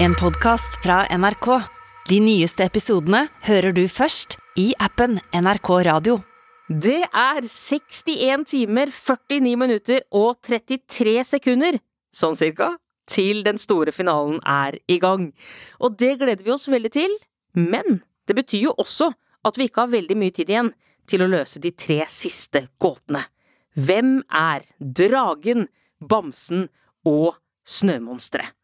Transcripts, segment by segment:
En podkast fra NRK. De nyeste episodene hører du først i appen NRK Radio. Det er 61 timer, 49 minutter og 33 sekunder, sånn cirka, til den store finalen er i gang. Og det gleder vi oss veldig til, men det betyr jo også at vi ikke har veldig mye tid igjen til å løse de tre siste gåtene. Hvem er dragen, bamsen og snømonsteret?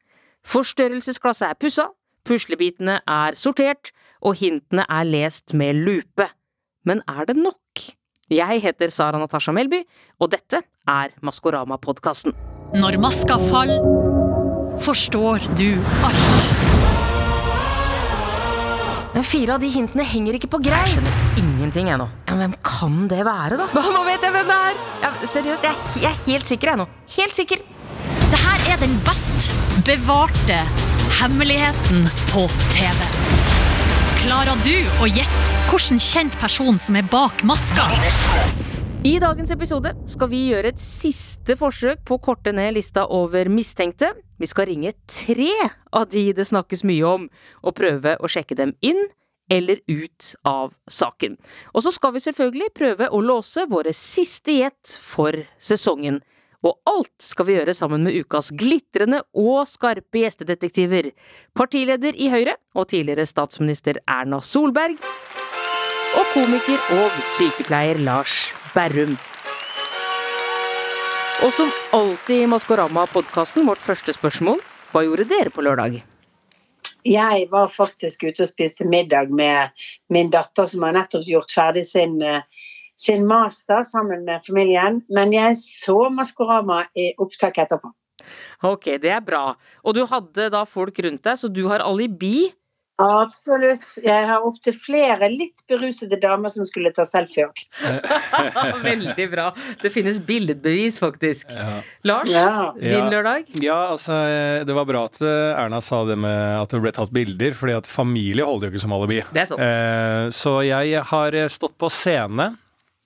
Forstørrelsesglasset er pussa, puslebitene er sortert, og hintene er lest med lupe. Men er det nok? Jeg heter Sara Natasha Melby, og dette er Maskorama-podkasten. Når maska faller, forstår du alt. Men fire av de hintene henger ikke på greip. Jeg skjønner ingenting, jeg nå. Ja, hvem kan det være, da? Nå vet jeg hvem det er! Ja, seriøst, jeg, er- jeg er helt sikker, jeg nå. Helt sikker. Det her er den best bevarte hemmeligheten på TV. Klarer du å gjette hvilken kjent person som er bak maska? I dagens episode skal vi gjøre et siste forsøk på å korte ned lista over mistenkte. Vi skal ringe tre av de det snakkes mye om, og prøve å sjekke dem inn eller ut av saken. Og så skal vi selvfølgelig prøve å låse våre siste gjett for sesongen. Og alt skal vi gjøre sammen med ukas glitrende og skarpe gjestedetektiver. Partileder i Høyre og tidligere statsminister Erna Solberg. Og komiker og sykepleier Lars Berrum. Og som alltid i Maskorama-podkasten, vårt første spørsmål. Hva gjorde dere på lørdag? Jeg var faktisk ute og spiste middag med min datter, som har nettopp gjort ferdig sin, eh, sin master sammen med familien. Men jeg så Maskorama i opptak etterpå. Ok, det er bra. Og du hadde da folk rundt deg, så du har alibi. Absolutt. Jeg har opptil flere litt berusede damer som skulle ta selfie òg. Veldig bra. Det finnes billedbevis, faktisk. Ja. Lars, Ja. din lørdag? Ja, altså, det var bra at eh, Erna sa det med at det ble tatt bilder, fordi at familie holder jo ikke som alibi. Det er sant. Eh, så jeg har eh, stått på scene,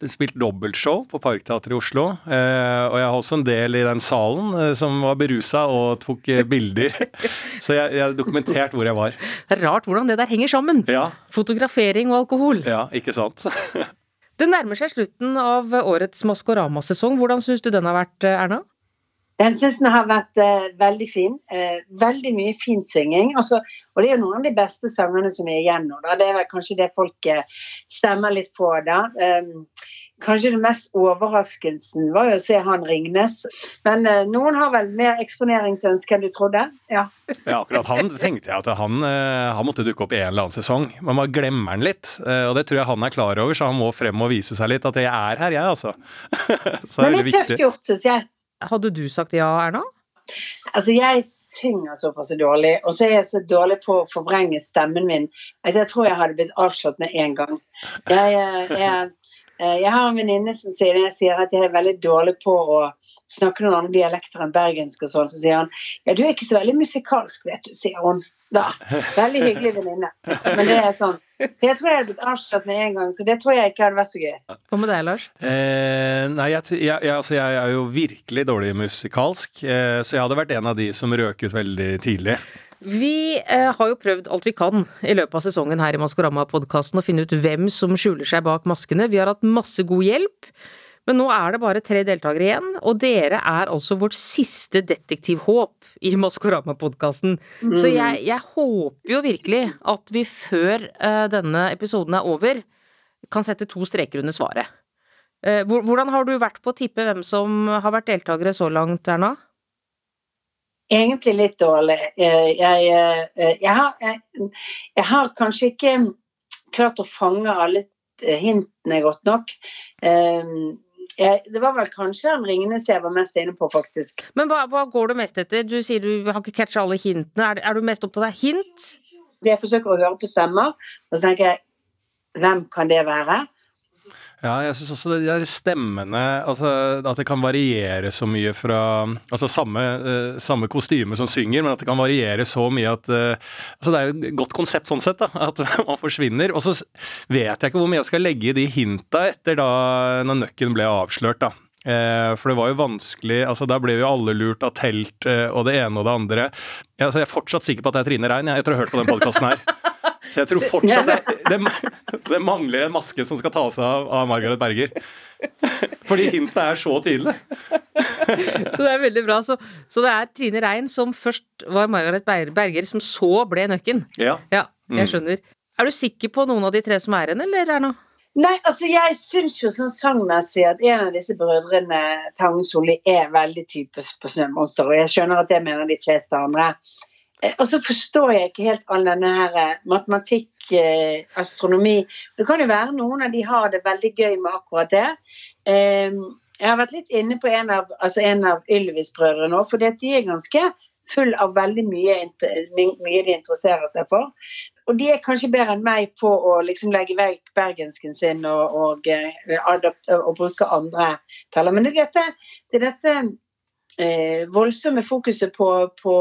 spilt dobbeltshow på Parkteatret i Oslo. Eh, og jeg har også en del i den salen eh, som var berusa og tok eh, bilder. så jeg jeg dokumentert hvor jeg var. Det er rart hvordan det der henger sammen. Ja, Fotografering og alkohol. ja ikke sant? Det nærmer seg slutten av årets Maskorama-sesong. Hvordan syns du den har vært, Erna? Jeg syns den har vært eh, veldig fin. Eh, veldig mye fin synging. Altså, og det er jo noen av de beste sangene som er igjen nå. Da. Det er vel kanskje det folk eh, stemmer litt på da. Um, kanskje det mest overraskelsen var jo å se han Ringnes. Men eh, noen har vel mer eksponeringsønske enn du trodde. Ja. Ja, akkurat han tenkte jeg at han, eh, han måtte dukke opp i en eller annen sesong. Man glemmer han litt, eh, og det tror jeg han er klar over, så han må frem og vise seg litt at jeg er her, jeg, altså. så det er Men det er tøft gjort, syns jeg. Hadde du sagt ja, Erna? Altså, jeg synger såpass dårlig, og så er jeg så dårlig på å forvrenge stemmen min at jeg tror jeg hadde blitt avslått med en gang. Jeg, jeg, jeg har en venninne som sier jeg sier at jeg er veldig dårlig på å snakke noen andre dialekter enn bergensk og sånn, så sier han ja, du er ikke så veldig musikalsk, vet du, sier hun. Da. Veldig hyggelig venninne. Men det er sånn. Så jeg tror jeg hadde blitt avslørt med en gang, så det tror jeg ikke hadde vært så gøy. Hva med deg, Lars? Eh, nei, jeg, jeg, jeg, altså, jeg er jo virkelig dårlig musikalsk, eh, så jeg hadde vært en av de som røk ut veldig tidlig. Vi eh, har jo prøvd alt vi kan i løpet av sesongen her i Maskorama-podkasten å finne ut hvem som skjuler seg bak maskene. Vi har hatt masse god hjelp. Men nå er det bare tre deltakere igjen, og dere er altså vårt siste detektivhåp i Maskorama-podkasten. Så jeg, jeg håper jo virkelig at vi før eh, denne episoden er over, kan sette to streker under svaret. Eh, hvordan har du vært på å tippe hvem som har vært deltakere så langt, Erna? Egentlig litt dårlig. Jeg, Jeg, eh, jeg, har, jeg, har kanskje ikke klart å fange alle eh, hintene godt nok. Eh, det var vel kanskje han Ringenes jeg var mest inne på, faktisk. Men hva, hva går du mest etter? Du sier du har ikke catcha alle hintene. Er, er du mest opptatt av hint? Jeg forsøker å høre på stemmer, og så tenker jeg hvem kan det være? Ja, jeg syns også det der stemmene altså, At det kan variere så mye fra Altså samme, uh, samme kostyme som synger, men at det kan variere så mye at uh, Altså det er jo et godt konsept sånn sett, da. At man forsvinner. Og så vet jeg ikke hvor mye jeg skal legge i de hinta etter da når nøkken ble avslørt, da. Eh, for det var jo vanskelig altså Da ble jo alle lurt av telt og det ene og det andre. Altså, jeg er fortsatt sikker på at det er Trine Rein jeg, etter å ha hørt på den podkasten her. Så jeg tror fortsatt det, det, det mangler en maske som skal ta seg av, av Margaret Berger. Fordi hintene er så tydelig. Så det er veldig bra. Så, så det er Trine Rein som først var Margaret Berger, som så ble Nøkken. Ja. Ja, jeg skjønner. Er du sikker på noen av de tre som er igjen, eller er det noe? Nei, altså jeg syns jo sånn sangmessig at en av disse brødrene, Tangen Solli, er veldig typisk på Snømonster, og jeg skjønner at jeg mener de fleste andre. Eh, Og så forstår jeg ikke helt all denne her eh, matematikk, eh, astronomi. Det kan jo være noen av de har det veldig gøy med akkurat det. Eh, Jeg har vært litt inne på en av, altså Ylvis-brødrene nå, for de er ganske full av veldig mye, mye de interesserer seg for. Og de er kanskje bedre enn meg på å liksom legge vekk bergensken sin og, og, og bruke andre taller. Men det er dette, det er dette eh, voldsomme fokuset på, på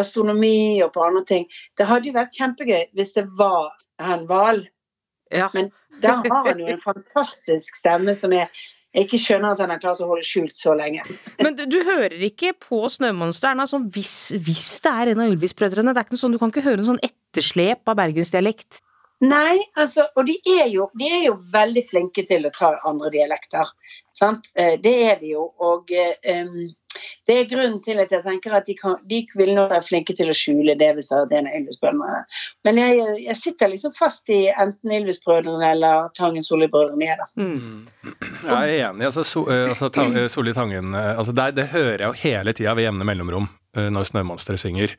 astronomi og på andre ting. Det hadde jo vært kjempegøy hvis det var han Val, Ja. men der har han jo en fantastisk stemme som jeg, jeg ikke skjønner at han har klart å holde skjult så lenge. Men du, du hører ikke på Snømonsteren altså, hvis, hvis det er en av Ylvis-brødrene? Det er ikke noe sånn, Du kan ikke høre en sånn etterslep av bergensdialekt? Nei, altså, og de er, jo, de er jo veldig flinke til å ta andre dialekter. Sant? Eh, Det er de jo. Og um, det er grunnen til at jeg tenker at de, kan, de vil nå være flinke til å skjule det hvis det er en av Ylvis-brødrene. Men jeg, jeg sitter liksom fast i enten Ylvis-brødrene eller Tangen Solli-brødrene. jeg, da. Jeg er enig. altså, so, eh, altså Solli Tangen altså det, det hører jeg jo hele tida ved jevne mellomrom når Snømonsteret synger.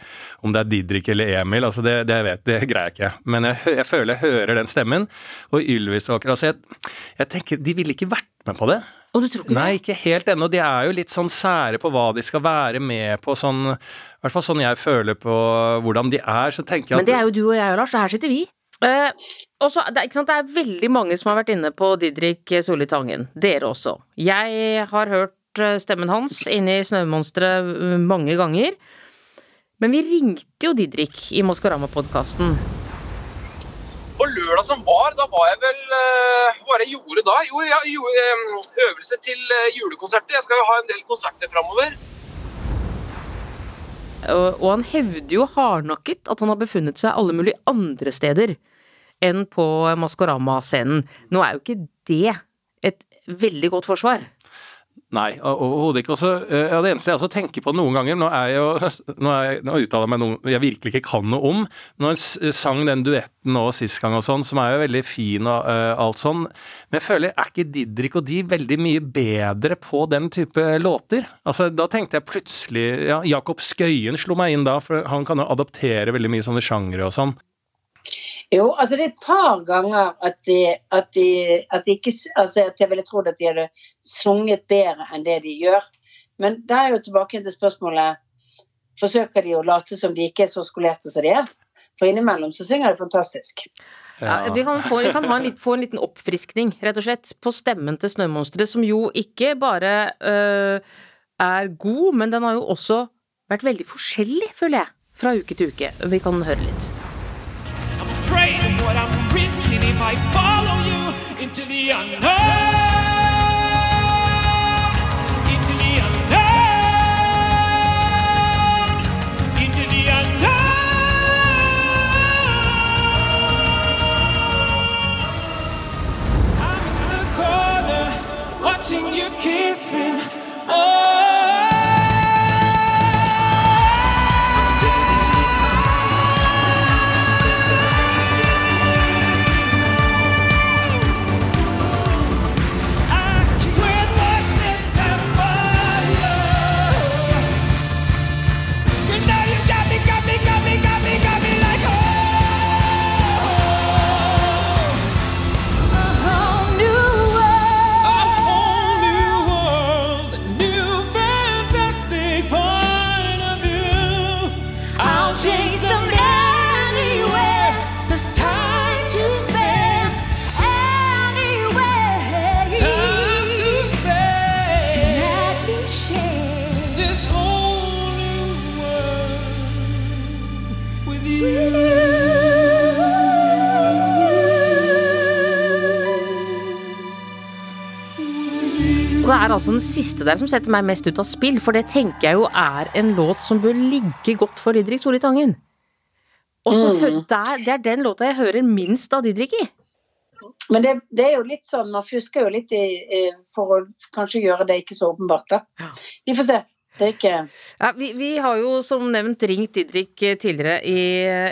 Om det er Didrik eller Emil, altså det, det, jeg vet, det greier jeg ikke. Men jeg, jeg føler jeg hører den stemmen. Og Ylvisåker og altså jeg, jeg tenker, De ville ikke vært med på det. Og du tror ikke Nei, ikke helt ennå. De er jo litt sånn sære på hva de skal være med på. sånn, I hvert fall sånn jeg føler på hvordan de er. Så tenker jeg Men det er jo du og jeg, Lars, og her sitter vi. Uh, også, det, er, ikke sant, det er veldig mange som har vært inne på Didrik Solli Tangen. Dere også. Jeg har hørt eh, stemmen hans inne i Snømonsteret eh, mange ganger. Men vi ringte jo Didrik i Maskorama-podkasten. På lørdag som var, da var jeg vel eh, Hva var det jeg gjorde da? Jo, jeg gjorde øvelse til julekonserter. Jeg skal jo ha en del konserter framover. Og han hevder jo hardnakket at han har befunnet seg alle mulige andre steder enn på Maskorama-scenen. Nå er jo ikke det et veldig godt forsvar. Nei, overhodet ikke. Også, eh, ja, det eneste jeg også tenker på noen ganger Nå er jo, nå, er jeg, nå uttaler jeg meg noe jeg virkelig ikke kan noe om. Når jeg sang den duetten nå sist gang og sånn, som er jo veldig fin og uh, alt sånn, men jeg føler, er ikke Didrik og de veldig mye bedre på den type låter? Altså, Da tenkte jeg plutselig ja, Jakob Skøyen slo meg inn da, for han kan jo adoptere veldig mye sånne sjangre og sånn. Jo, altså det er et par ganger at de, at de, at de ikke altså at jeg ville trodd at de hadde sunget bedre enn det de gjør. Men det er jo tilbake til spørsmålet Forsøker de å late som de ikke er så skolerte som de er? For innimellom så synger de fantastisk. Ja, vi kan, få, vi kan ha en litt, få en liten oppfriskning, rett og slett, på stemmen til Snømonsteret, som jo ikke bare øh, er god, men den har jo også vært veldig forskjellig, føler jeg, fra uke til uke. Vi kan høre litt. Afraid of what I'm risking if I follow you into the unknown. Altså den siste der som setter meg mest ut av spill, for det tenker jeg jo er en låt som bør ligge godt for Didrik Solli Tangen. Og så Mm. der, Det er den låta jeg hører minst av Didrik i. Men det, det er jo litt sånn, man fusker jo litt i, i, for å kanskje gjøre det ikke så åpenbart, da. Vi får se. Det er ikke Ja, vi, vi har jo som nevnt ringt Didrik eh, tidligere i,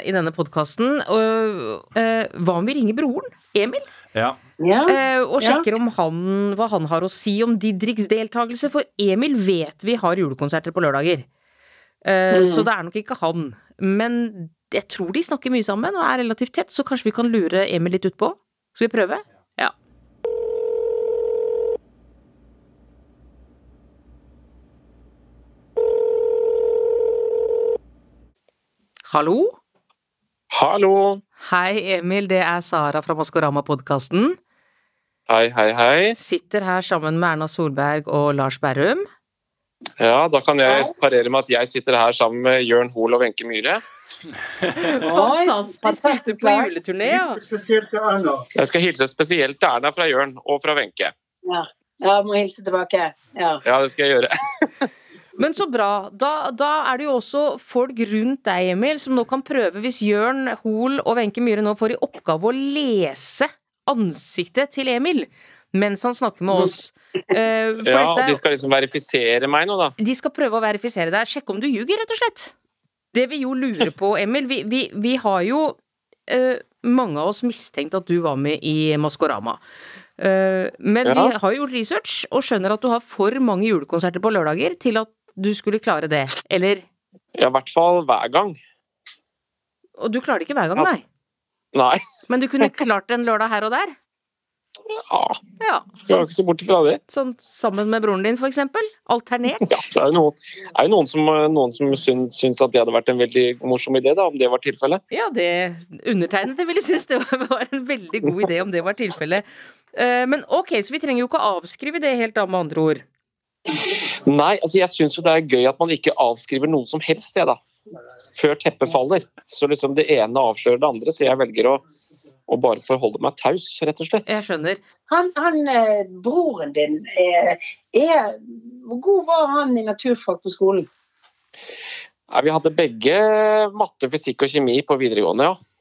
i denne podkasten. hva om vi ringer broren, Emil, Ja. Ja. eh, og Ja. sjekker om han, hva han har å si om Didriks deltakelse? For Emil vet vi har julekonserter på lørdager. Eh, Mm. Så det er nok ikke han. Men jeg tror de snakker mye sammen og er relativt tett, så kanskje vi kan lure Emil litt utpå? Skal vi prøve? Ja. Hallo? Hallo. Hei, Emil. Det er Sara fra Maskorama-podkasten. Hei, hei, hei. Sitter her sammen med Erna Solberg og Lars Berrum. Ja, da kan jeg parere med at jeg sitter her sammen med Jørn Hoel og Wenche Myhre. Fantastisk! Ute på juleturné, ja. Jeg skal hilse spesielt til Erna fra Jørn og fra Wenche. Ja. ja, må hilse tilbake. Ja. Ja, det skal jeg gjøre. Men så bra. Da, da er det jo også folk rundt deg, Emil, som nå kan prøve, hvis Jørn Hoel og Wenche Myhre nå får i oppgave å lese ansiktet til Emil mens han snakker med oss. Uh, Ja, dette De skal liksom verifisere meg nå, da. De skal prøve å verifisere deg. Sjekke om du ljuger, rett og slett. Det vi jo lurer på, Emil Vi, vi, vi har jo uh, mange av oss mistenkt at du var med i Maskorama. Eh, men Ja. vi har gjort research og skjønner at du har for mange julekonserter på lørdager til at du skulle klare det. Eller Ja, I hvert fall hver gang. Og du klarer det ikke hver gang, nei. Nei. Men du kunne klart en lørdag her og der? Ja, Ja. jeg Sånn, var ikke så bort fra det. sånn sammen med broren din, for eksempel? Alternert? Ja, så er det noen, er det noen som, noen som syns, syns at det hadde vært en veldig morsom idé, da, om det var tilfellet. Ja, det undertegnede ville synes det var var en veldig god idé om det var tilfellet. Eh, Men ok, så vi trenger jo ikke å avskrive det helt, da, med andre ord. Nei, altså jeg syns det er gøy at man ikke avskriver noe som helst, jeg, da. Før teppet faller. Så liksom det ene avslører det andre, så jeg velger å, å bare forholde meg taus, rett og slett. Jeg skjønner. Han, han eh, broren din, er, er Hvor god var han i naturfag på skolen? Nei, vi hadde begge matte, fysikk og kjemi på videregående, ja.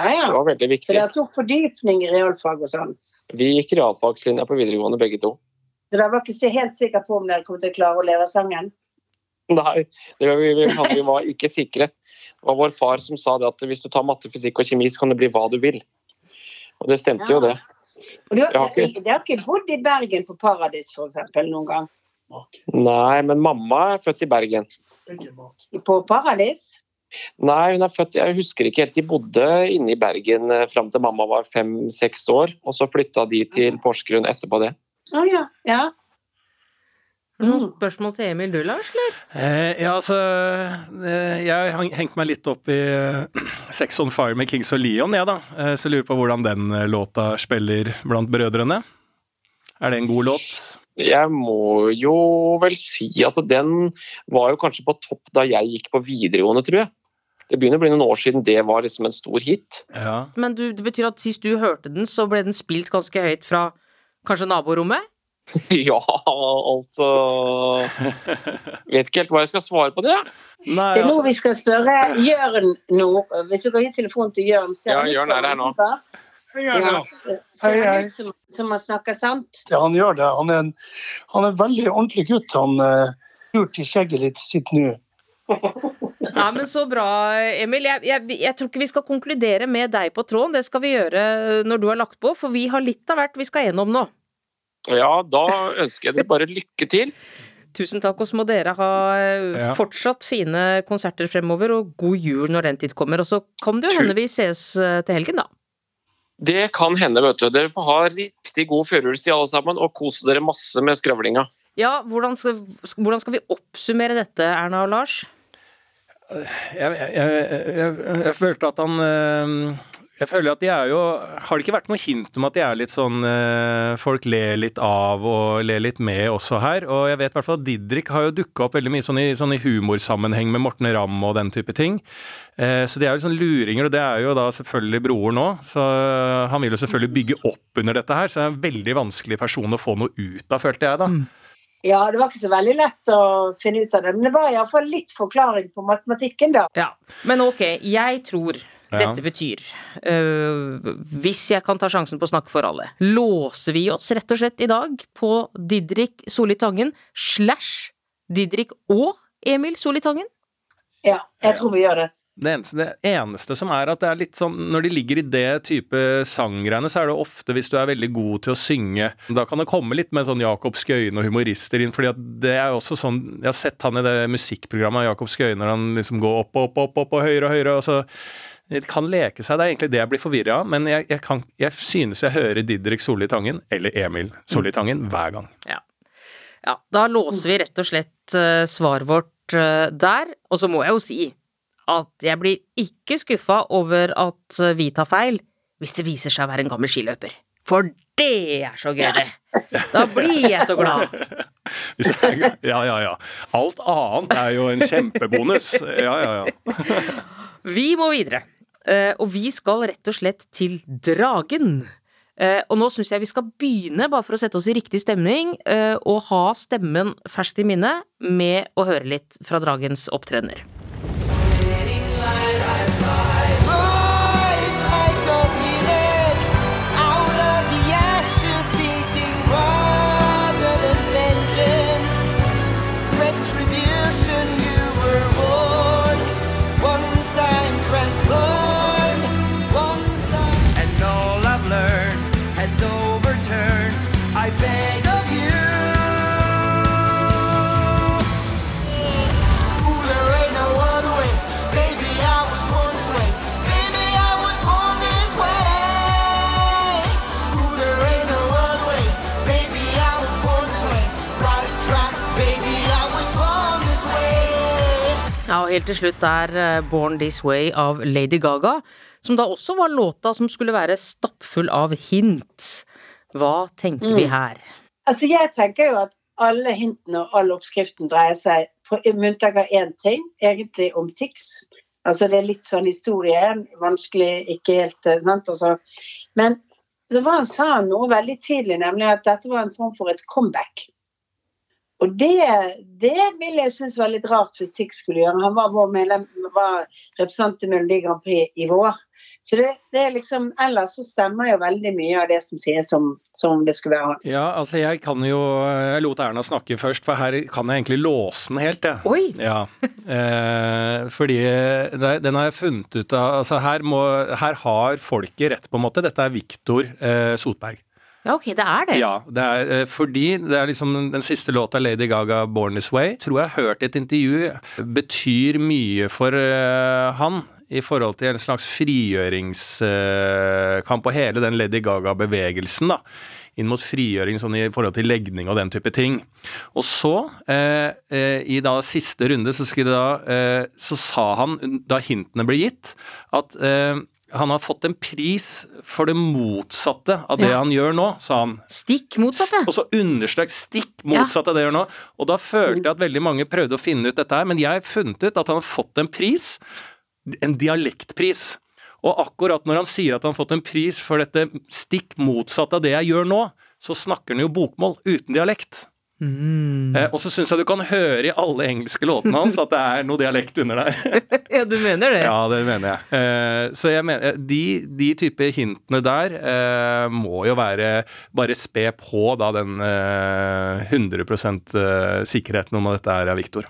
Ja, Det var veldig Så viktig. dere tok fordypning i realfag og sånn? Vi gikk realfagslinja på videregående begge to. Så da var ikke helt sikker på om dere kom til å klare å leve sangen? Nei, det var, vi, vi, var ikke sikre. Det var vår far som sa det at hvis du tar matte, fysikk og kjemi, så kan det bli hva du vil. Og det stemte jo det. Og du, har ikke- Dere har ikke bodd i Bergen på Paradis eksempel, noen gang? Nei, men mamma er født i Bergen. På Paradis? Nei, hun er født Jeg husker ikke helt. De bodde inne i Bergen eh, fram til mamma var fem-seks år. Og så flytta de til Porsgrunn etterpå det. Å ja. ja. Noen Mm. spørsmål til Emil du, Lars? Eller? Eh, ja, altså eh, Jeg har hengt meg litt opp i eh, Sex on Fire med Kings of Leon, jeg, da. Eh, så jeg lurer på hvordan den låta spiller blant brødrene. Er det en god låt? Jeg må jo vel si at den var jo kanskje på topp da jeg gikk på videregående, tror jeg. Det begynner å bli noen år siden det var liksom en stor hit. Ja. Men du, det betyr at sist du hørte den, så ble den spilt ganske høyt fra kanskje naborommet? ja, altså Vet ikke helt hva jeg skal svare på det. Nei, Det er nå altså vi skal spørre Jørn nå. Hvis du kan gi telefonen til Jørn. Ser Ja, Jørn er her nå. Hei, hei. som, som han snakker sant? Ja, han gjør det. Han er en, han er en veldig ordentlig gutt. Han uh, lurt i skjegget litt sitt nå. Ja, men Så bra, Emil. Jeg, jeg, jeg tror ikke vi skal konkludere med deg på tråden. Det skal vi gjøre når du har lagt på, for vi har litt av hvert vi skal gjennom nå. Ja, da ønsker jeg dere bare lykke til. Tusen takk, og så må dere ha eh, Ja. fortsatt fine konserter fremover, og god jul når den tid kommer. Og så kan det jo hende vi ses eh, til helgen, da. Det kan hende, vet du. Dere får ha riktig god førjulstid alle sammen, og kose dere masse med skravlinga. Ja, hvordan skal, hvordan skal vi oppsummere dette, Erna og Lars? Jeg, jeg, jeg, jeg, følte at han eh, Jeg føler at de er jo Har det ikke vært noe hint om at de er litt sånn eh, Folk ler litt av og ler litt med også her. Og jeg vet i hvert fall at Didrik har jo dukka opp veldig mye sånn i, sånn i humorsammenheng med Morten Ramm og den type ting. Eh, så de er jo sånn luringer, og det er jo da selvfølgelig broren òg. Så han vil jo selvfølgelig bygge opp under dette her, så det er en veldig vanskelig person å få noe ut av, følte jeg da. Ja, det var ikke så veldig lett å finne ut av det, men det var iallfall litt forklaring på matematikken, da. Ja, Men ok, jeg tror Ja. dette betyr øh, Hvis jeg kan ta sjansen på å snakke for alle, låser vi oss rett og slett i dag på Didrik Solli Tangen slash Didrik og Emil Solli Tangen? Ja, jeg tror vi gjør det. Det eneste, det eneste som er at det er litt sånn Når de ligger i det type sanggreiene, så er det ofte hvis du er veldig god til å synge Da kan det komme litt med sånn Jakob Skøyen og humorister inn, fordi det er også sånn Jeg har sett han i det musikkprogrammet Jakob Skøyen når han liksom går opp, og opp, opp, opp og høyere og høyere, og så det kan leke seg, det er egentlig det jeg blir forvirra av, men jeg, jeg, kan, jeg synes jeg hører Didrik Solli Tangen, eller Emil Solli Tangen, hver gang. Ja. ja. Da låser vi rett og slett uh, svaret vårt uh, der. Og så må jeg jo si at jeg blir ikke skuffa over at øh, vi tar feil, hvis det viser seg å være en gammel skiløper. For det er så gøy, det! Da blir jeg så glad. Ja, ja, ja. Alt annet er jo en kjempebonus. Ja, ja, ja. Vi må videre. Eh, og vi skal rett og slett til Dragen. Eh, og nå syns jeg vi skal begynne, bare for å sette oss i riktig stemning, eh, og ha stemmen ferskt i minne med å høre litt fra Dragens opptredener. Helt til slutt er eh, Born This Way av Lady Gaga, som da også var låta som skulle være stappfull av hint. Hva tenker vi her? Altså, jeg tenker jo at alle hintene og all oppskriften dreier seg på unntak av én ting, egentlig om Tix. Altså, det er litt sånn historie, vanskelig, ikke helt eh, sant, altså. Men så var han, sa noe veldig tidlig, nemlig at dette var en form for et comeback. Og det, det ville jeg synes var litt rart hvis Tix skulle gjøre. Han var, vår medlem, var representant i Melodi Grand Prix i vår. Så det, det er liksom, ellers så stemmer jo veldig mye av det som sies som, som det skulle være han. Ja, altså jeg kan jo Jeg lot Erna snakke først, for her kan jeg egentlig låse den helt, jeg. Oi! Ja, eh, fordi det, den har jeg funnet ut av Altså her, må, her har folket rett, på en måte. Dette er Viktor eh, Sotberg. Ja, ok, det er det. Ja, det er eh, fordi det er liksom den siste låta, Lady Gaga, 'Born This Way', tror jeg har hørt i et intervju, betyr mye for uh, han i forhold til en slags frigjøringskamp og hele den Lady Gaga-bevegelsen, da. Inn mot frigjøring sånn i forhold til legning og den type ting. Og så, eh, eh, i da siste runde, så, da, eh, så sa han, da hintene ble gitt, at eh, han har fått en pris for det motsatte av det Ja. han gjør nå, sa han. Stikk motsatte. Og så understrek stikk motsatt av det han gjør nå. Og da følte jeg at veldig mange prøvde å finne ut dette her, men jeg har funnet ut at han har fått en pris, en dialektpris. Og akkurat når han sier at han har fått en pris for dette stikk motsatte av det jeg gjør nå, så snakker han jo bokmål uten dialekt. Eh, og så syns jeg du kan høre i alle engelske låtene hans at det er noe dialekt under der. Ja, du mener det? Ja, det mener jeg. Eh, så jeg mener, de, de type hintene der eh, må jo være bare spe på da den eh, 100 eh, sikkerheten om at dette er Viktor.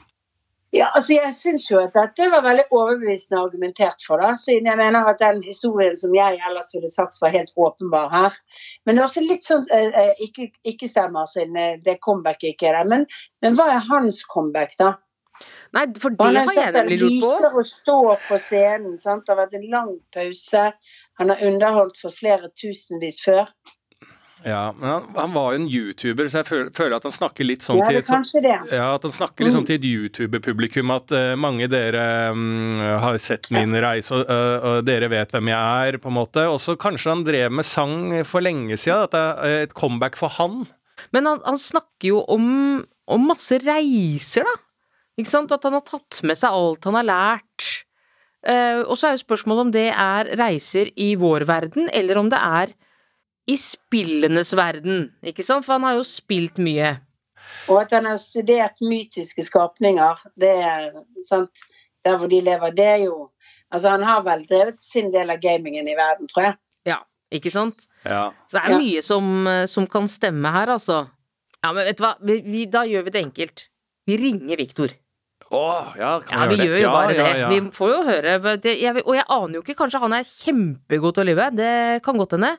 Altså Jeg syns jo at dette var veldig overbevisende argumentert for, da, siden jeg mener at den historien som jeg ellers ville sagt var helt åpenbar her. Men det er også litt sånn eh, eh, ikke, ikke stemmer, siden eh, det comebacket ikke er der. Men, men hva er hans comeback, da? Nei, for det har jeg nemlig lurt på. Han liker å stå på scenen. Sant? Det har vært en lang pause. Han har underholdt for flere tusenvis før. Ja, men han, han var jo en YouTuber, så jeg føler, føler at han snakker litt sånn Ja, til så, det. Ja, at han snakker litt sånn til et YouTuber-publikum, at uh, mange dere um, har sett min reise, og, uh, og dere vet hvem jeg er, på en måte. Og så kanskje han drev med sang for lenge siden, at det er et comeback for han. Men han, han snakker jo om, om masse reiser, da. Ikke sant? At han har tatt med seg alt han har lært. Uh, og så er jo spørsmålet om det er reiser i vår verden, eller om det er i spillenes verden, ikke sant? For han har jo spilt mye. Og at han har studert mytiske skapninger, det er sant, der hvor de lever, det er jo Altså, han har vel drevet sin del av gamingen i verden, tror jeg. Ja, ikke sant? Ja. Så det er Ja. mye som, eh, som kan stemme her, altså. Ja, men vet du hva, vi, vi, da gjør vi det enkelt. Vi ringer Viktor. Åh, ja, kan Ja, vi vi gjør jo bare ja, det. Ja, ja. Vi får jo høre det, jeg, Og jeg aner jo ikke, kanskje han er kjempegod til å lyve. Det kan godt hende.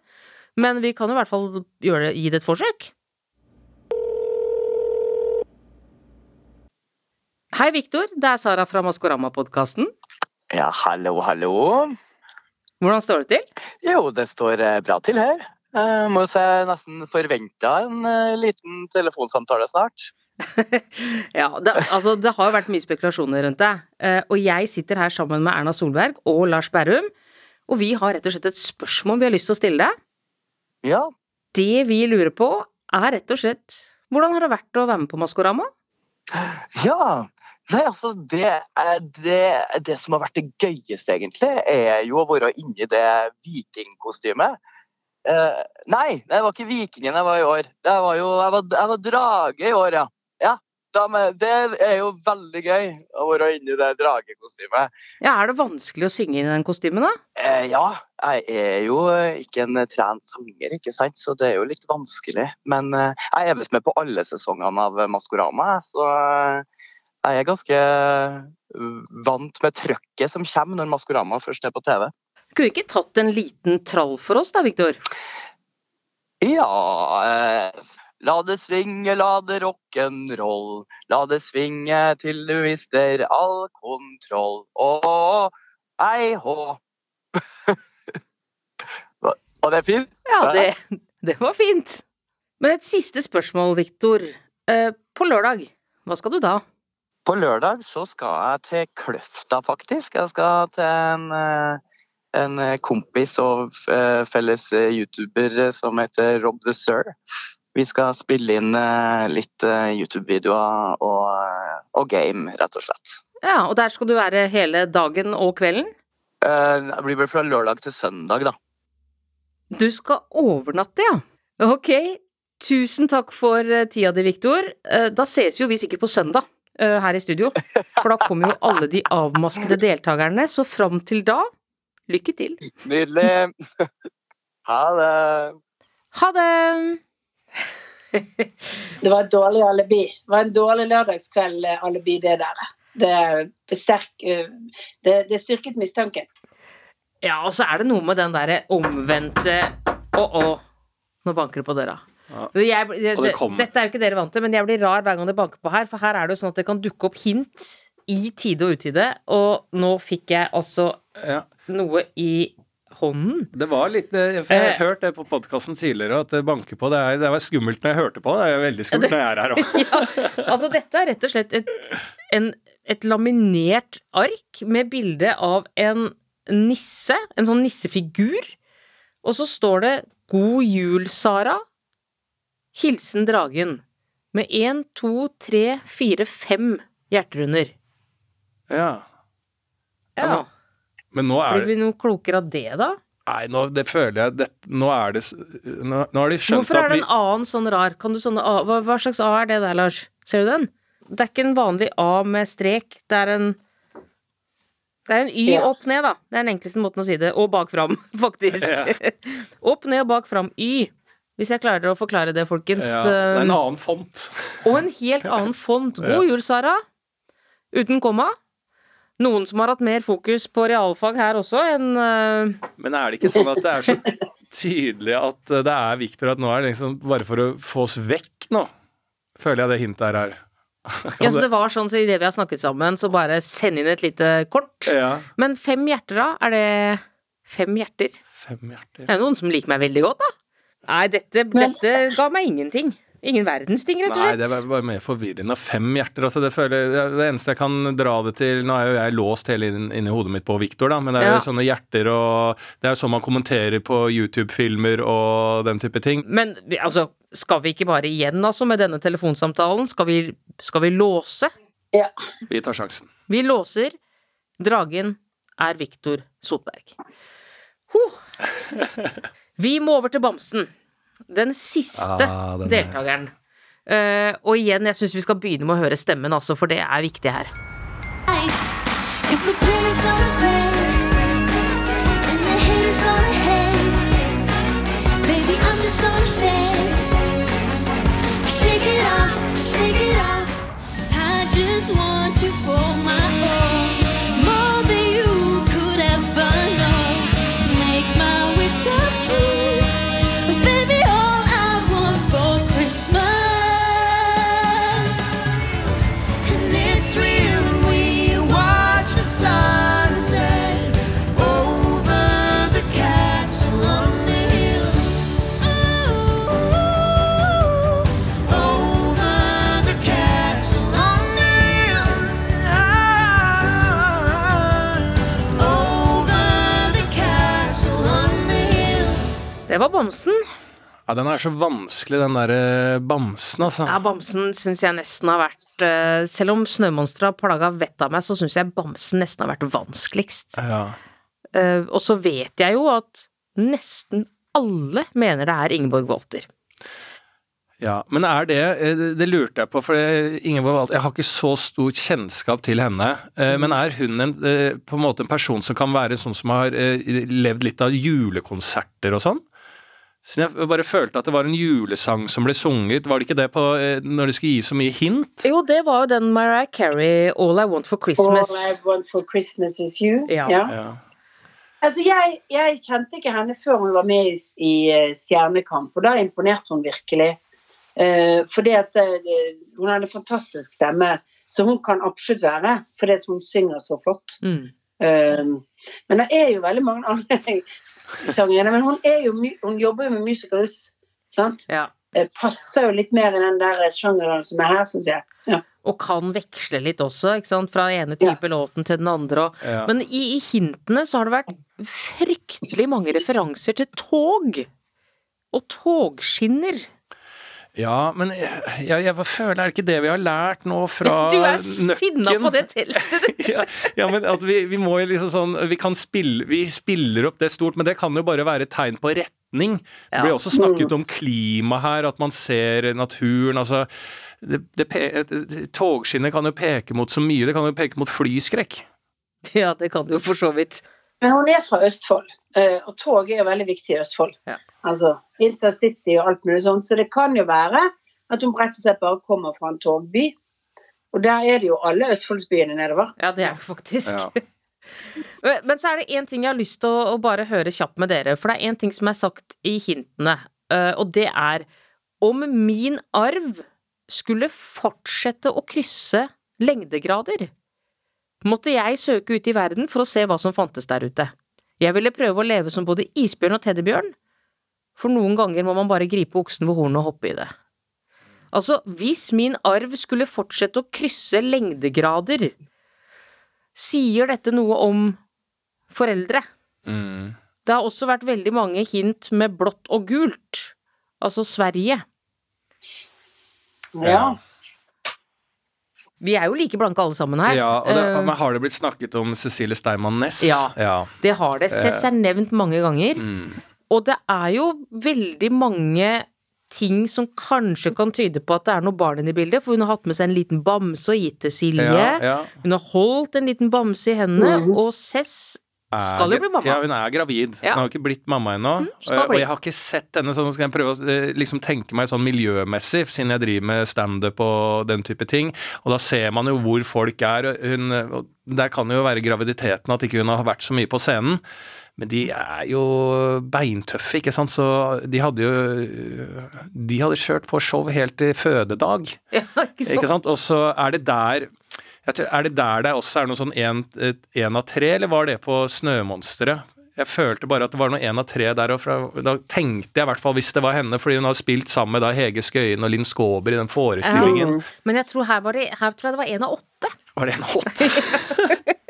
Men vi kan jo i hvert fall det, gi det et forsøk. Hei, Viktor. Det er Sara fra Maskorama-podkasten. Ja, hallo, hallo. Hvordan står det til? Jo, det står eh, bra til her. Jeg må jo jeg nesten forventa en eh, liten telefonsamtale snart. Ja, det, altså, det har jo vært mye spekulasjoner rundt det. Eh, og jeg sitter her sammen med Erna Solberg og Lars Berrum. Og vi har rett og slett et spørsmål vi har lyst til å stille deg. Ja, Det vi lurer på, er rett og slett hvordan har det vært å være med på Maskorama? ja. Nei, altså, det, er- det, det som har vært det gøyeste, egentlig, er jo å være inni det vikingkostymet. Eh, nei, det var ikke vikingen jeg var i år. Det var jo, jeg var, jeg var drage i år, ja. ja det er jo veldig gøy å være inni det dragekostymet. Ja, Er det vanskelig å synge i den kostymen, da? Eh, ja, jeg er jo eh, ikke en eh, trent sanger, ikke sant? så det er jo litt vanskelig. Men eh, jeg er visst med på alle sesongene av eh, Maskorama, så jeg er ganske vant med trøkket som kommer når Maskorama først er på TV. Kunne ikke tatt en liten trall for oss da, Viktor? Ja eh, La det svinge, la det rock'n'roll. La det svinge til du mister all kontroll. Å, ei hå. Var det fint? Ja, det, det var fint. Men et siste spørsmål, Viktor. Eh, på lørdag, hva skal du da? På lørdag så skal jeg til Kløfta, faktisk. Jeg skal til en, eh, en kompis og eh, felles eh, YouTuber eh, som heter Rob the Sir. Vi skal spille inn eh, litt eh, YouTube-videoer og, eh, og game, rett og slett. Ja, Og der skal du være hele dagen og kvelden? Det blir vel fra lørdag til søndag, da. Du skal overnatte, ja. Ok. Tusen takk for tida di, Viktor. Da ses jo vi sikkert på søndag her i studio. For da kommer jo alle de avmaskede deltakerne, så fram til da, lykke til. Nydelig. Ha det. Ha det! Det var et dårlig alibi. Det var en dårlig lørdagskveld-alibi, det der. Det, besterk, eh, det, det styrket mistanken. Ja, og så er det noe med den derre omvendte Å-å, nå banker det på døra. Ja. Jeg, det, det dette er jo ikke dere vant til, men jeg blir rar hver gang det banker på her, for her er det jo sånn at det kan dukke opp hint i tide og utide, og nå fikk jeg altså Ja. noe i hånden. Det var litt eh, jeg Eh. har hørt det på podkasten tidligere, at det banker på. Det, er, det var skummelt når jeg hørte på. Det er veldig skummelt når jeg er her òg. ja, altså dette er rett og slett et, en, et laminert ark med bilde av en nisse, en sånn nissefigur, og så står det 'God jul, Sara'. Hilsen dragen. Med én, to, tre, fire, fem hjerterunder. Ja, Ja. Men nå er Blir vi noe klokere av det, da? Nei, nå det føler jeg det, Nå er det Nå, nå har de skjønt Hvorfor er at det vi en annen sånn rar? Kan du sånne A, hva, hva slags A er det der, Lars? Ser du den? Det er ikke en vanlig A med strek, det er en Det er en Y Ja. opp ned, da. Det er den enkleste måten å si det. Og bak fram, faktisk. opp ned og bak fram. Y. Hvis jeg klarer å forklare det, folkens. ja, Det er en Um, annen font. Og en helt annen font. God jul, Sara. Uten komma. Noen som har hatt mer fokus på realfag her også enn uh, Men er det ikke sånn at det er så tydelig at eh, det er Viktor at nå er det liksom bare for å få oss vekk nå? Føler jeg det hintet er her. Ja, så det var sånn så idet vi har snakket sammen, så bare send inn et lite kort. Ja. Men fem hjerter, da? Er det fem hjerter? Fem hjerter. Det er noen som liker meg veldig godt, da. Nei, dette, dette ga meg ingenting. Ingen verdens ting, rett og slett. Nei, det var bare mer forvirrende. Fem hjerter, altså. Det, føler, det, er eneste jeg kan dra det til Nå er jo jeg låst hele inn- inni hodet mitt på Victor, da, men det er Ja. jo sånne hjerter og Det er jo sånn man kommenterer på YouTube-filmer og den type ting. Men altså, skal vi ikke bare igjen, altså, med denne telefonsamtalen, skal vi, skal vi låse? Vi tar sjansen. Vi låser. Dragen er Viktor Sotberg. Huh. Vi må over til Bamsen. Den siste Ah, den er- deltakeren. Uh, og igjen, jeg syns vi skal begynne med å høre stemmen, altså, for det er viktig her. Shake it off, shake it off I just want you for my own var Bamsen. Ja, den er så vanskelig, den derre bamsen, altså. Ja, Bamsen syns jeg nesten har vært eh, Selv om Snømonsteret har plaga vettet av meg, så syns jeg Bamsen nesten har vært vanskeligst. Ja. Eh, og så vet jeg jo at nesten alle mener det er Ingeborg Walter. Ja, men er det eh, Det lurte jeg på, for Ingeborg Walter Jeg har ikke så stor kjennskap til henne. eh, Men er hun en, eh, på en måte en person som kan være sånn som har eh, levd litt av julekonserter og sånn? Så jeg bare følte at det var en julesang som ble sunget. Var det ikke det på eh, når de skulle gi så mye hint? Jo, det var jo den Mariah Carey 'All I Want for Christmas'. All I want for Christmas is you. Ja. Ja. Altså, jeg, jeg kjente ikke henne før hun var med i, i eh, Stjernekamp, og da imponerte hun virkelig. Uh, fordi at uh, hun hadde en fantastisk stemme, så hun kan absolutt være, fordi at hun synger så flott. Mm. Eh, men det er jo veldig mange andre sangere. Men hun, er jo, my- hun jobber jo med musicals, sant? Ja. Eh, passer jo litt mer i den der sjangeren som er her, syns jeg. Ja. Og kan veksle litt også, ikke sant, fra ene type låten til den andre. Og, Ja. Men i, i hintene så har det vært fryktelig mange referanser til tog. Og togskinner. Ja, men jeg, jeg, jeg føler er det ikke det vi har lært nå fra Nøkken? Du er sinna på det teltet! ja, ja, men at vi, vi må jo liksom sånn Vi kan spille Vi spiller opp det stort, men det kan jo bare være et tegn på retning. Det blir også snakket om klima her, at man ser naturen. Altså det, det, pe- kan jo peke mot så mye. Det kan jo peke mot flyskrekk. Ja, det kan du jo for så vidt. Men hun er fra Østfold, og tog er jo veldig viktig i Østfold. Ja. Altså intercity og alt mulig sånt. Så det kan jo være at hun rett og slett bare kommer fra en togby. Og der er det jo alle Østfoldsbyene nedover. Ja, det er det faktisk. Ja. Men men så er det én ting jeg har lyst til å, å bare høre kjapt med dere, for det er én ting som er sagt i hintene, eh, og det er om min arv skulle fortsette å krysse lengdegrader, måtte jeg søke ut i verden for å se hva som fantes der ute. Jeg ville prøve å leve som både isbjørn og teddybjørn, for noen ganger må man bare gripe oksen ved hornet og hoppe i det. Altså, hvis min arv skulle fortsette å krysse lengdegrader, sier dette noe om foreldre? Mm. Det har også vært veldig mange hint med blått og gult, altså Sverige. Ja. Vi er jo like blanke alle sammen her. Ja, og det, uh, men Har det blitt snakket om Cecilie Steinmann Næss? Ja. ja. det har det. Cess er nevnt mange ganger. Mm. Og det er jo veldig mange ting som kanskje kan tyde på at det er noe barn inne i bildet, for hun har hatt med seg en liten bamse og gitt til Silje. Ja, ja. Hun har holdt en liten bamse i hendene, Mm. og Cess skal jo bli mamma. Ja, hun er gravid. Ja. Hun har ikke blitt mamma ennå. Mm, og jeg har ikke sett henne, så nå skal jeg prøve å eh, liksom tenke meg sånn miljømessig, siden jeg driver med standup og den type ting. Og da ser man jo hvor folk er. Hun, der kan jo være graviditeten at ikke hun har vært så mye på scenen. Men de er jo beintøffe, ikke sant, så de hadde jo De hadde kjørt på show helt til fødedag. Ja, ikke sant? Ikke sant? Og så er det der tror, Er det der det også er noe sånn én av tre, eller var det på Snømonsteret? Jeg følte bare at det var noe en av tre der, og fra, da tenkte jeg i hvert fall hvis det var henne, fordi hun har spilt sammen med da Hege Skøyen og Linn Skåber i den forestillingen. Men jeg tror her, var det, her tror jeg det var en av åtte. Var det en av åtte?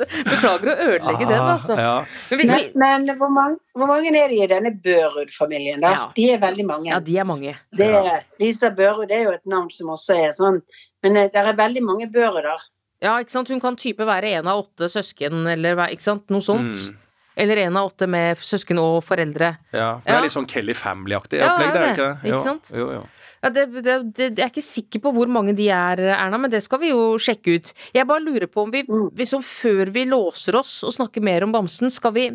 Beklager å ødelegge den, altså. Ja. Men vi, Men, men hvor, mange, hvor mange er det i denne Børud-familien, da? Ja. De er veldig mange. ja, de er mange. Det Lisa Børud er jo et navn som også er sånn. Men eh, det er veldig mange Børuder. Ja, ikke sant? Hun kan type være en av åtte søsken, eller ikke sant? noe sånt. Mm. Eller en av åtte med søsken og foreldre. Ja, det Ja. er litt sånn Kelly Family-aktig Ja, opplegg, det er ikke det, det? ikke sant? Jo, jo. Ja, det, det, det, jeg er ikke sikker på hvor mange de er, Erna, men det skal vi jo sjekke ut. Jeg bare lurer på om vi, liksom før vi låser oss og snakker mer om bamsen, skal vi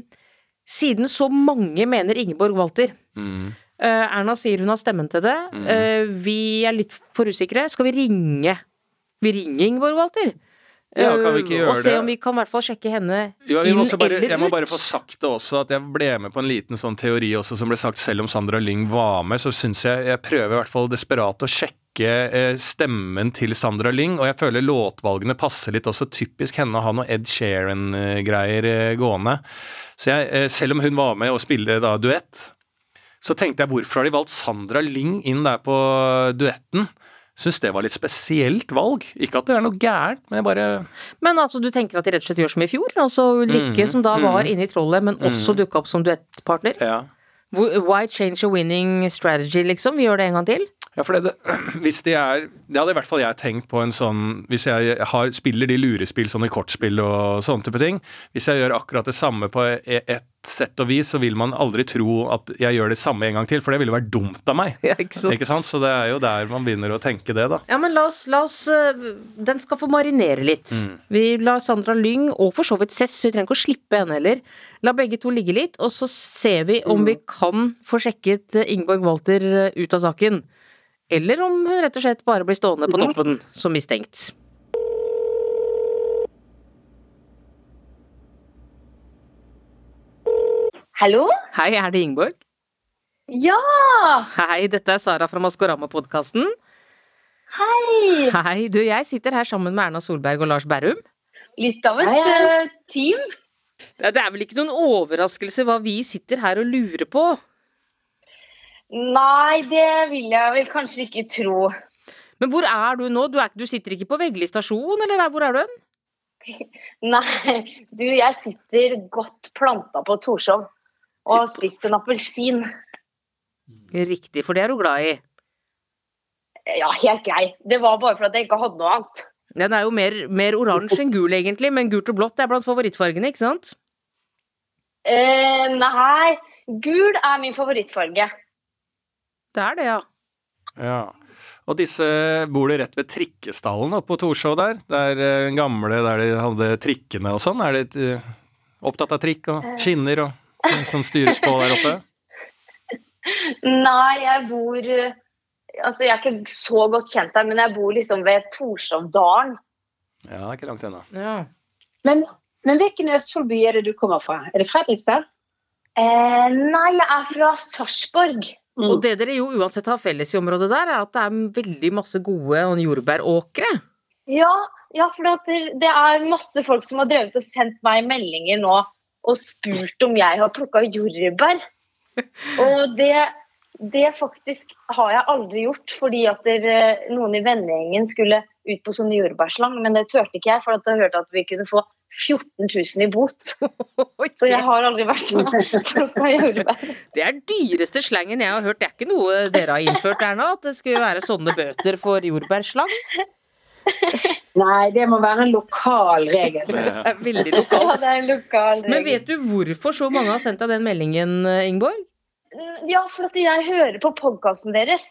Siden så mange mener Ingeborg Walter Mm. Eh, Erna sier hun har stemmen til det. eh, vi er litt for usikre. Skal vi ringe Vi ringer Ingeborg Walter? Ja, kan vi ikke Eh, og se om vi kan i hvert fall sjekke henne Ja, inn bare, eller jeg må bare få sagt det også, at jeg ble med på en liten sånn teori også som ble sagt selv om Sandra Lyng var med, så syns jeg jeg prøver i hvert fall desperat å sjekke stemmen til Sandra Lyng, og jeg føler låtvalgene passer litt også typisk henne å ha noe Ed Sheeran-greier gående. Så jeg, selv om hun var med og spilte da duett, så tenkte jeg hvorfor har de valgt Sandra Lyng inn der på duetten? Syns det var litt spesielt valg. Ikke at det er noe gærent, men jeg bare Men altså, du tenker at de rett og slett gjør som i fjor? Altså Ulrikke, Mhm, som da var mhm. inne i trollet, men også Mhm. dukka opp som duettpartner? Ja. Why change a winning strategy, liksom? Vi gjør det en gang til? Ja, for det, hvis de er Det hadde i hvert fall jeg tenkt på en sånn Hvis jeg har, spiller de lurespill, sånne kortspill og sånne type ting Hvis jeg gjør akkurat det samme på e- et sett og vis, så vil man aldri tro at jeg gjør det samme en gang til, for det ville vært dumt av meg. Ja, ikke sant? Ikke sant? Så det er jo der man begynner å tenke det, da. Ja, men la oss, la oss øh, Den skal få marinere litt. Mm. Vi lar Sandra Lyng, og for så vidt Cess, vi trenger ikke å slippe henne heller. La begge to ligge litt, og så ser vi om vi kan få sjekket øh, Ingeborg Walter øh, ut av saken. Eller om hun rett og slett bare blir stående på toppen som mistenkt. Hallo? Hei, er det Ingeborg? Ja! Hei, dette er Sara fra Maskorama-podkasten. Hei! Hei, du, jeg sitter her sammen med Erna Solberg og Lars Berrum. Litt av et Hei, hei. eh, team. Det det er vel ikke noen overraskelse hva vi sitter her og lurer på? Nei, det vil jeg vel kanskje ikke tro. Men hvor er du nå? Du, er, du sitter ikke på Veggli stasjon, eller er- hvor er du hen? Nei, du, jeg sitter godt planta på Torshov og har spist en appelsin. Riktig, for det er du glad i. Ja, helt grei. Det var bare for at jeg ikke hadde noe annet. Den er jo mer, mer oransje enn gul, egentlig, men gult og blått er blant favorittfargene, ikke sant? Eh, nei, gul er min favorittfarge. Det er det, ja. Ja. Og disse bor det rett ved trikkestallen oppe på Torshov der? Der eh, gamle der de hadde trikkene og sånn? Er de eh, opptatt av trikk og skinner og som styres på der oppe? Nei, jeg bor eh, Altså, jeg er ikke så godt kjent der, men jeg bor liksom ved Torshovdalen. Ja, det er ikke langt unna. Men, men hvilken Østfold-by er det du kommer fra? Er det Fredrikstad? Eh, nei, jeg er fra Sarpsborg. Og det dere jo uansett har felles i området der, er at det er veldig masse gode jordbæråkre. Ja, ja for det, det er masse folk som har drevet og sendt meg meldinger nå og spurt om jeg har plukka jordbær. Og det, det faktisk har jeg aldri gjort, fordi at der, noen i vennegjengen skulle ut på sånne jordbærslang, men det turte ikke jeg, for at jeg hørte at vi kunne få 14 000 i bot. Så jeg har aldri vært med plukka jordbær. Det er dyreste slangen jeg har hørt. Det er ikke noe dere har innført, Erna? At det skulle være sånne bøter for jordbærslang? Nei, det må være en lokal regel. Det er veldig lokal. Ja, det er en lokal regel. Men vet du hvorfor så mange har sendt deg den meldingen, Ingeborg? Ja, for at jeg hører på podkasten deres.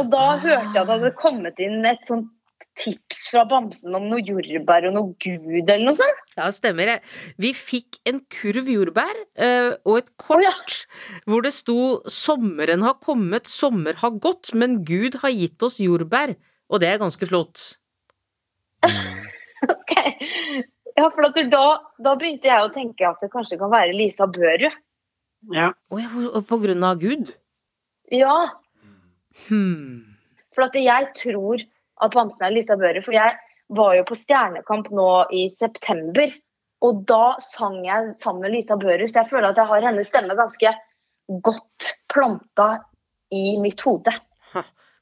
Og da hørte jeg at det hadde kommet inn et sånt tips fra Bamsen om noe jordbær og noe gud eller noe sånt. Ja, det stemmer. Vi fikk en kurv jordbær eh, og et kort hvor det sto 'Sommeren har kommet, sommer har gått, men Gud har gitt oss jordbær'. Og det er ganske flott. ok. Ja, for at da, da begynte jeg å tenke at det kanskje kan være Lisa Børud. Ja. Oh, ja, på grunn av Gud? Ja, Hmm. for at jeg tror at Bamsen er Lisa Børud. For jeg var jo på Stjernekamp nå i september. Og da sang jeg sammen med Lisa Børus. Jeg føler at jeg har hennes stemme ganske godt planta i mitt hode.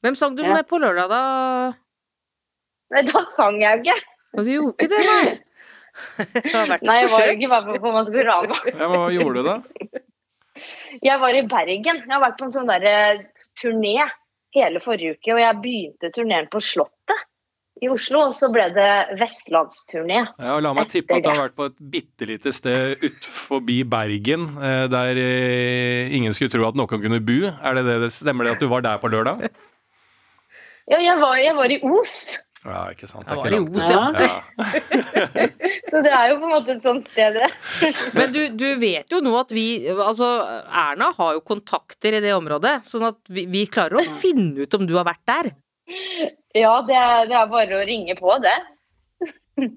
Hvem sang du med på lørdag, da? Nei, da sang jeg jo ikke. Og du gjorde ikke det, nei? Det har vært et Nei, jeg var jo ikke bare på Maskorama. Ja, hva gjorde du da? Jeg var i Bergen. Jeg har vært på en sånn der eh, turné hele forrige uke. Og jeg begynte turneen på Slottet i Oslo, og så ble det vestlandsturné. Ja, og La meg tippe at du har vært på et bitte lite sted forbi Bergen, eh, der eh, ingen skulle tro at noen kunne bo. Det det, det stemmer det at du var der på lørdag? Ja, jeg var, jeg var i Os, Ja, ikke sant. Det er ikke langt. ja. Ja. så det er jo på en måte et sånt sted. det. Men du, du vet jo nå at vi Altså, Erna har jo kontakter i det området, sånn at vi, vi klarer å finne ut om du har vært der. Ja, det er, det er bare å ringe på, det.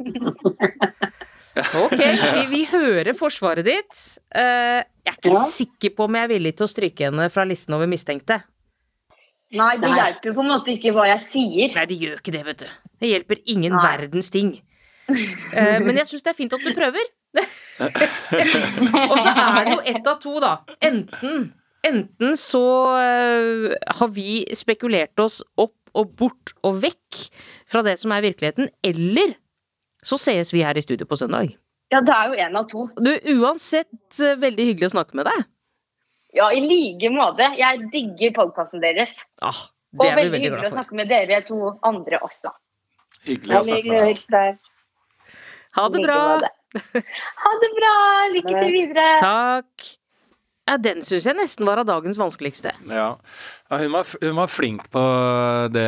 Ok, vi, vi hører forsvaret ditt. Eh, jeg er ikke Ja. sikker på om jeg er villig til å stryke henne fra listen over mistenkte. Nei, det Nei. hjelper på en måte ikke hva jeg sier. Nei, det gjør ikke det, vet du. Det hjelper ingen Nei. verdens ting. Uh, men jeg syns det er fint at du prøver. Og så er det jo ett av to, da. Enten, enten så uh, har vi spekulert oss opp og bort og vekk fra det som er virkeligheten, eller så ses vi her i studio på søndag. Ja, det er jo en av to. Du, uansett eh, veldig hyggelig å snakke med deg. Ja, i like måte. Jeg digger podkasten deres. Ah, Og det er vi veldig veldig hyggelig å snakke med dere to andre også. Hyggelig å snakke med deg. Ha det bra! Ha det bra! Lykke til videre. Takk. Ja, den syns jeg nesten var av dagens vanskeligste. Ja. Ja hun, var, hun var flink på det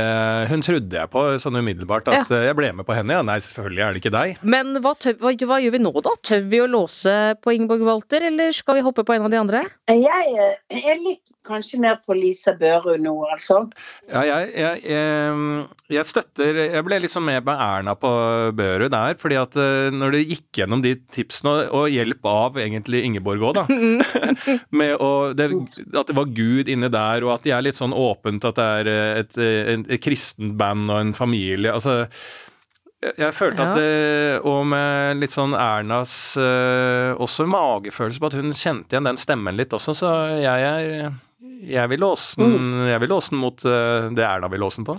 Hun trodde jeg på sånn umiddelbart at ja. jeg ble med på henne. Ja, nei, selvfølgelig er det ikke deg. Men hva, tøv, hva, hva gjør vi nå, da? Tør vi å låse på Ingeborg Walter, eller skal vi hoppe på en av de andre? Jeg eh, er litt kanskje mer på Lisa Børud nå, altså. Ja, jeg, jeg, jeg, jeg støtter Jeg ble liksom med med Erna på Børud der, fordi at eh, når du gikk gjennom de tipsene, og, og hjelp av egentlig Ingeborg òg, da, med å, det, at det var Gud inne der, og at de er litt sånn åpent, at det er eh, et, et, et kristent band og en familie. altså jeg, jeg følte at det, Og med litt sånn Ernas eh, også magefølelse på at hun kjente igjen den stemmen litt også, så jeg er jeg vil låse den, jeg vil låse den mot eh, det Erna vil låse den på.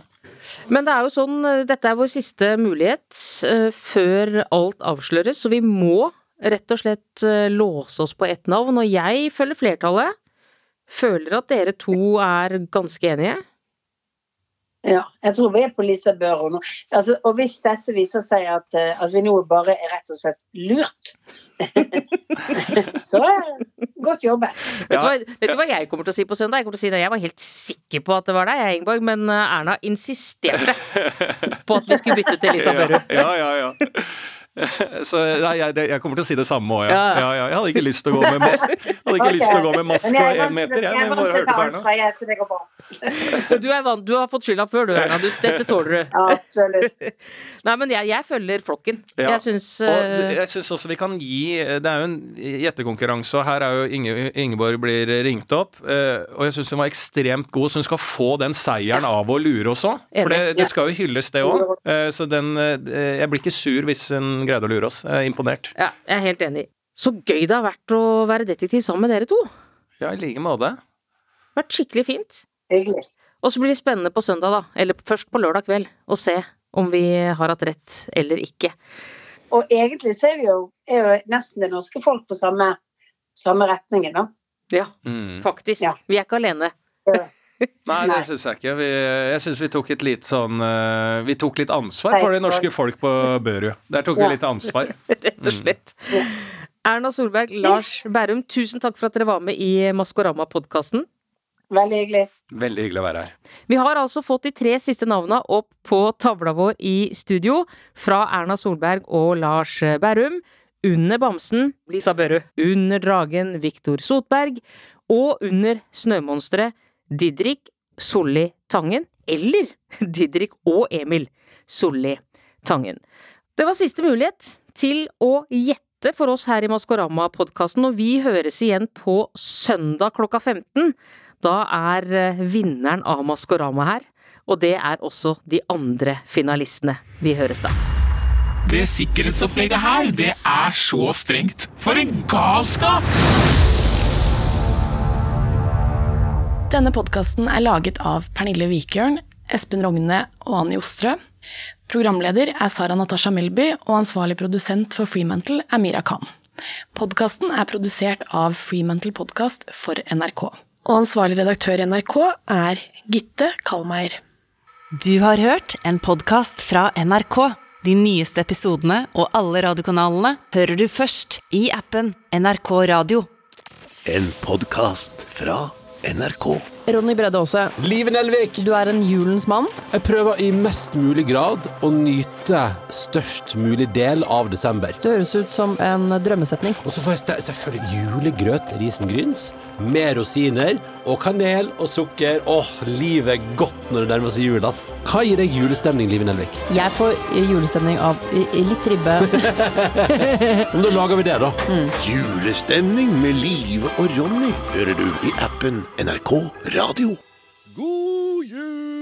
Men det er jo sånn, eh, dette er vår siste mulighet uh, før alt avsløres, så vi må rett og slett uh, låse oss på ett navn. Og jeg følger flertallet. Føler at dere to er ganske enige. Ja, jeg tror vi er på Lisa Børo nå. Altså, og hvis dette viser seg at, eh, at vi nå bare er rett og slett lurt, så godt jobbet. Vet, du hva, vet du hva jeg kommer til å si på søndag? Jeg kommer til å si det. Jeg var helt sikker på at det var deg, jeg, Ingeborg, men eh, Erna insisterte på at vi skulle bytte til Lisa Børud. Ja, ja, ja. Så nei, jeg, jeg kommer til å si det samme òg, ja. Ja. ja, ja. Jeg hadde ikke lyst til å gå med mask Hadde ikke okay. lyst til å gå med maske jeg og én meter, jeg, jeg men bare hørte på Erna. jeg. Du, er vant, du har fått skylda før, du, Erna. Du, dette tåler du. Absolutt. Nei, men jeg, jeg følger flokken. Ja. Jeg syns Og eh, jeg syns også vi kan gi Det er jo en gjettekonkurranse, og her er jo Inge, Ingeborg blir ringt opp. eh, Og jeg syns hun var ekstremt god, så hun skal få den seieren av å lure oss òg. For det, det skal jo hylles, det òg. Så den eh, Jeg blir ikke sur hvis hun greide å lure oss. Jeg er imponert. Ja, jeg er helt enig. Så gøy det har vært å være detektiv sammen med dere to. Ja, i like måte. Vært skikkelig fint. Hyggelig. Og så blir det spennende på søndag, da. Eller først på lørdag kveld. Å se om vi har hatt rett eller ikke. Og egentlig så er vi jo, er jo nesten det norske folk på samme, samme retningen, da. Ja, Mm. faktisk. Vi er ikke alene. Nei, det syns jeg ikke. Vi, jeg syns vi tok et litt sånn eh, Vi tok litt ansvar for det norske folk på Børud. Der tok vi litt ansvar. Rett og slett. Erna Solberg, Lars Bærum, tusen takk for at dere var med i Maskorama-podkasten. Veldig hyggelig. Veldig hyggelig å være her. Vi har altså fått de tre siste navna opp på tavla vår i studio, fra Erna Solberg og Lars Bærum. Under bamsen Lisa Børud. Under dragen Viktor Sotberg. Og under snømonsteret Didrik Solli Tangen. Eller Didrik og Emil Solli Tangen. Det var siste mulighet til å gjette for oss her i Maskorama-podkasten, og vi høres igjen på søndag klokka 15. Da er eh, vinneren av Maskorama her, og det er også de andre finalistene. Vi høres da. Det sikkerhetsopplegget her, det er så strengt. For en galskap! Denne podkasten er laget av Pernille Wikjørn, Espen Rogne og Anni Ostrø. Programleder er Sara Natasha Melby, og ansvarlig produsent for Freemantle er Mira Khan. Podkasten er produsert av Freemantle Podcast for NRK. Og ansvarlig redaktør i NRK er Gitte Kalmeier. Du har hørt en podkast fra NRK. De nyeste episodene og alle radiokanalene hører du først i appen NRK Radio. En podkast fra NRK. NRK. Ronny Bredde Aase. Live Nelvik. Du er en julens mann. Jeg prøver i mest mulig grad å nyte størst mulig del av desember. Det høres ut som en drømmesetning. Og så får jeg selvfølgelig julegrøt risengryns med rosiner og kanel og sukker. Åh, livet er godt når det nærmer seg jul, ass. Hva gir deg julestemning, Live Nelvik? Jeg får julestemning av litt ribbe. Men da lager vi det, da. Julestemning med Live og Ronny hører du i appen NRK Radio. God jul!